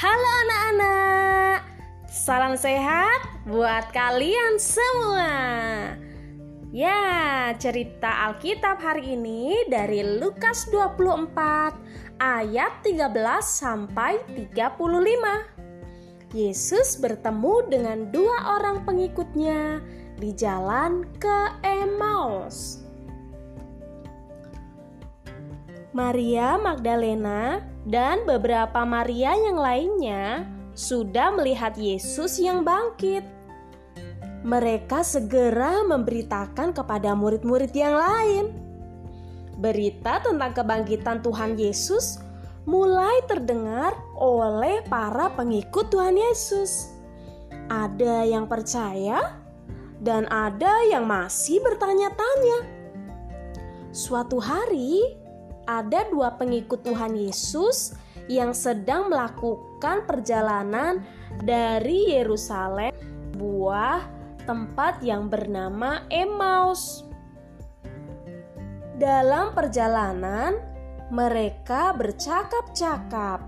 Halo anak-anak, salam sehat buat kalian semua. Ya, cerita Alkitab hari ini dari Lukas 24 ayat 13 sampai 35. Yesus bertemu dengan dua orang pengikutnya di jalan ke Emmaus. Maria Magdalena dan beberapa Maria yang lainnya sudah melihat Yesus yang bangkit. Mereka segera memberitakan kepada murid-murid yang lain. Berita tentang kebangkitan Tuhan Yesus mulai terdengar oleh para pengikut Tuhan Yesus. Ada yang percaya dan ada yang masih bertanya-tanya. Suatu hari, ada dua pengikut Tuhan Yesus yang sedang melakukan perjalanan dari Yerusalem, buah tempat yang bernama Emmaus. Dalam perjalanan, mereka bercakap-cakap.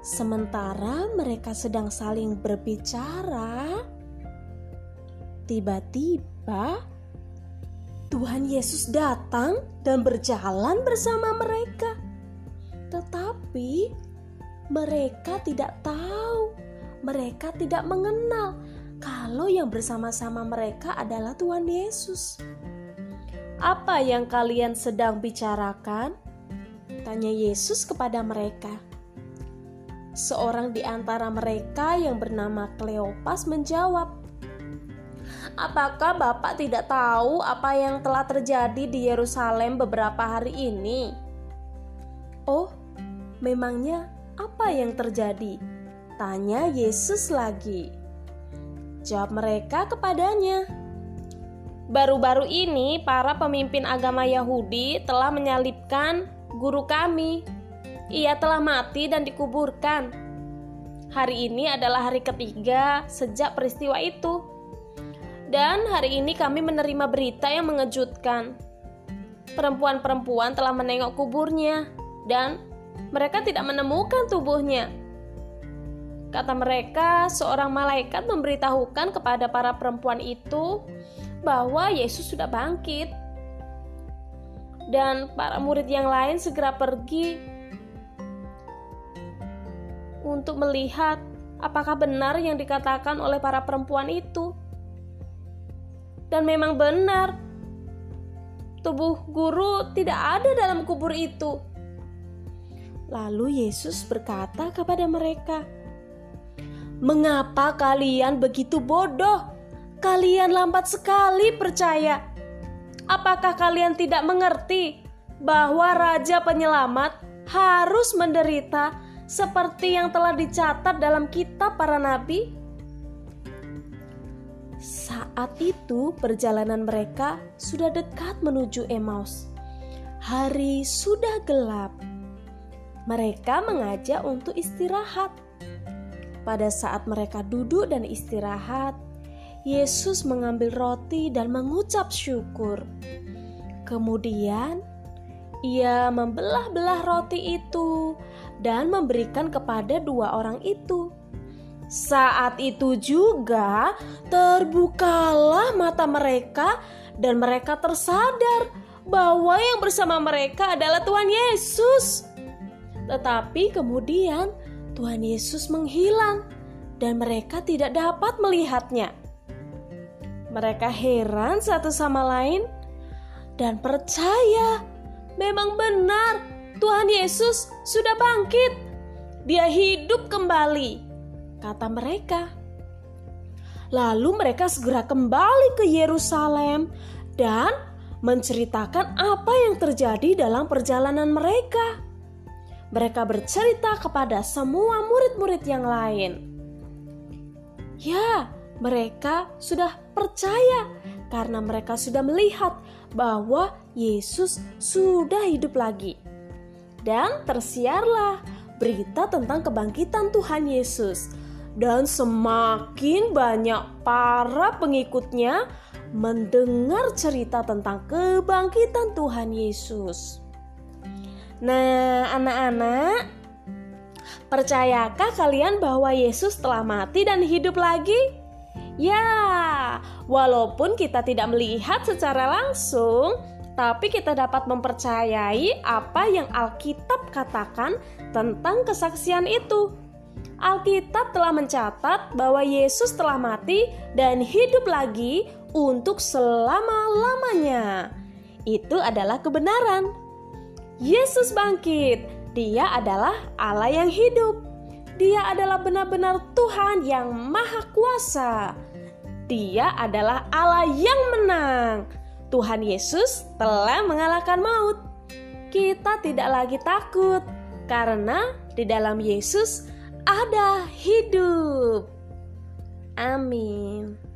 Sementara mereka sedang saling berbicara, tiba-tiba Tuhan Yesus datang dan berjalan bersama mereka. Tetapi mereka tidak tahu, mereka tidak mengenal kalau yang bersama-sama mereka adalah Tuhan Yesus. Apa yang kalian sedang bicarakan? Tanya Yesus kepada mereka. Seorang di antara mereka yang bernama Kleopas menjawab, Apakah Bapak tidak tahu apa yang telah terjadi di Yerusalem beberapa hari ini? Oh, memangnya apa yang terjadi? Tanya Yesus lagi. Jawab mereka kepadanya. Baru-baru ini para pemimpin agama Yahudi telah menyalibkan guru kami. Ia telah mati dan dikuburkan. Hari ini adalah hari ketiga sejak peristiwa itu. Dan hari ini kami menerima berita yang mengejutkan. Perempuan-perempuan telah menengok kuburnya dan mereka tidak menemukan tubuhnya. Kata mereka, seorang malaikat memberitahukan kepada para perempuan itu bahwa Yesus sudah bangkit. Dan para murid yang lain segera pergi untuk melihat apakah benar yang dikatakan oleh para perempuan itu. Dan memang benar, tubuh guru tidak ada dalam kubur itu. Lalu Yesus berkata kepada mereka, "Mengapa kalian begitu bodoh? Kalian lambat sekali percaya. Apakah kalian tidak mengerti bahwa Raja Penyelamat harus menderita seperti yang telah dicatat dalam kitab para nabi?" Saat itu perjalanan mereka sudah dekat menuju Emmaus. Hari sudah gelap. Mereka mengajak untuk istirahat. Pada saat mereka duduk dan istirahat, Yesus mengambil roti dan mengucap syukur. Kemudian, ia membelah-belah roti itu dan memberikan kepada dua orang itu. Saat itu juga terbukalah mata mereka dan mereka tersadar bahwa yang bersama mereka adalah Tuhan Yesus. Tetapi kemudian Tuhan Yesus menghilang dan mereka tidak dapat melihatnya. Mereka heran satu sama lain dan percaya memang benar Tuhan Yesus sudah bangkit. Dia hidup kembali kata mereka. Lalu mereka segera kembali ke Yerusalem dan menceritakan apa yang terjadi dalam perjalanan mereka. Mereka bercerita kepada semua murid-murid yang lain. Ya, mereka sudah percaya karena mereka sudah melihat bahwa Yesus sudah hidup lagi. Dan tersiarlah berita tentang kebangkitan Tuhan Yesus dan semakin banyak para pengikutnya mendengar cerita tentang kebangkitan Tuhan Yesus. Nah, anak-anak, Percayakah kalian bahwa Yesus telah mati dan hidup lagi? Ya, walaupun kita tidak melihat secara langsung, tapi kita dapat mempercayai apa yang Alkitab katakan tentang kesaksian itu. Alkitab telah mencatat bahwa Yesus telah mati dan hidup lagi untuk selama-lamanya. Itu adalah kebenaran. Yesus bangkit. Dia adalah Allah yang hidup. Dia adalah benar-benar Tuhan yang Maha Kuasa. Dia adalah Allah yang menang. Tuhan Yesus telah mengalahkan maut. Kita tidak lagi takut karena di dalam Yesus ada hidup. Amin.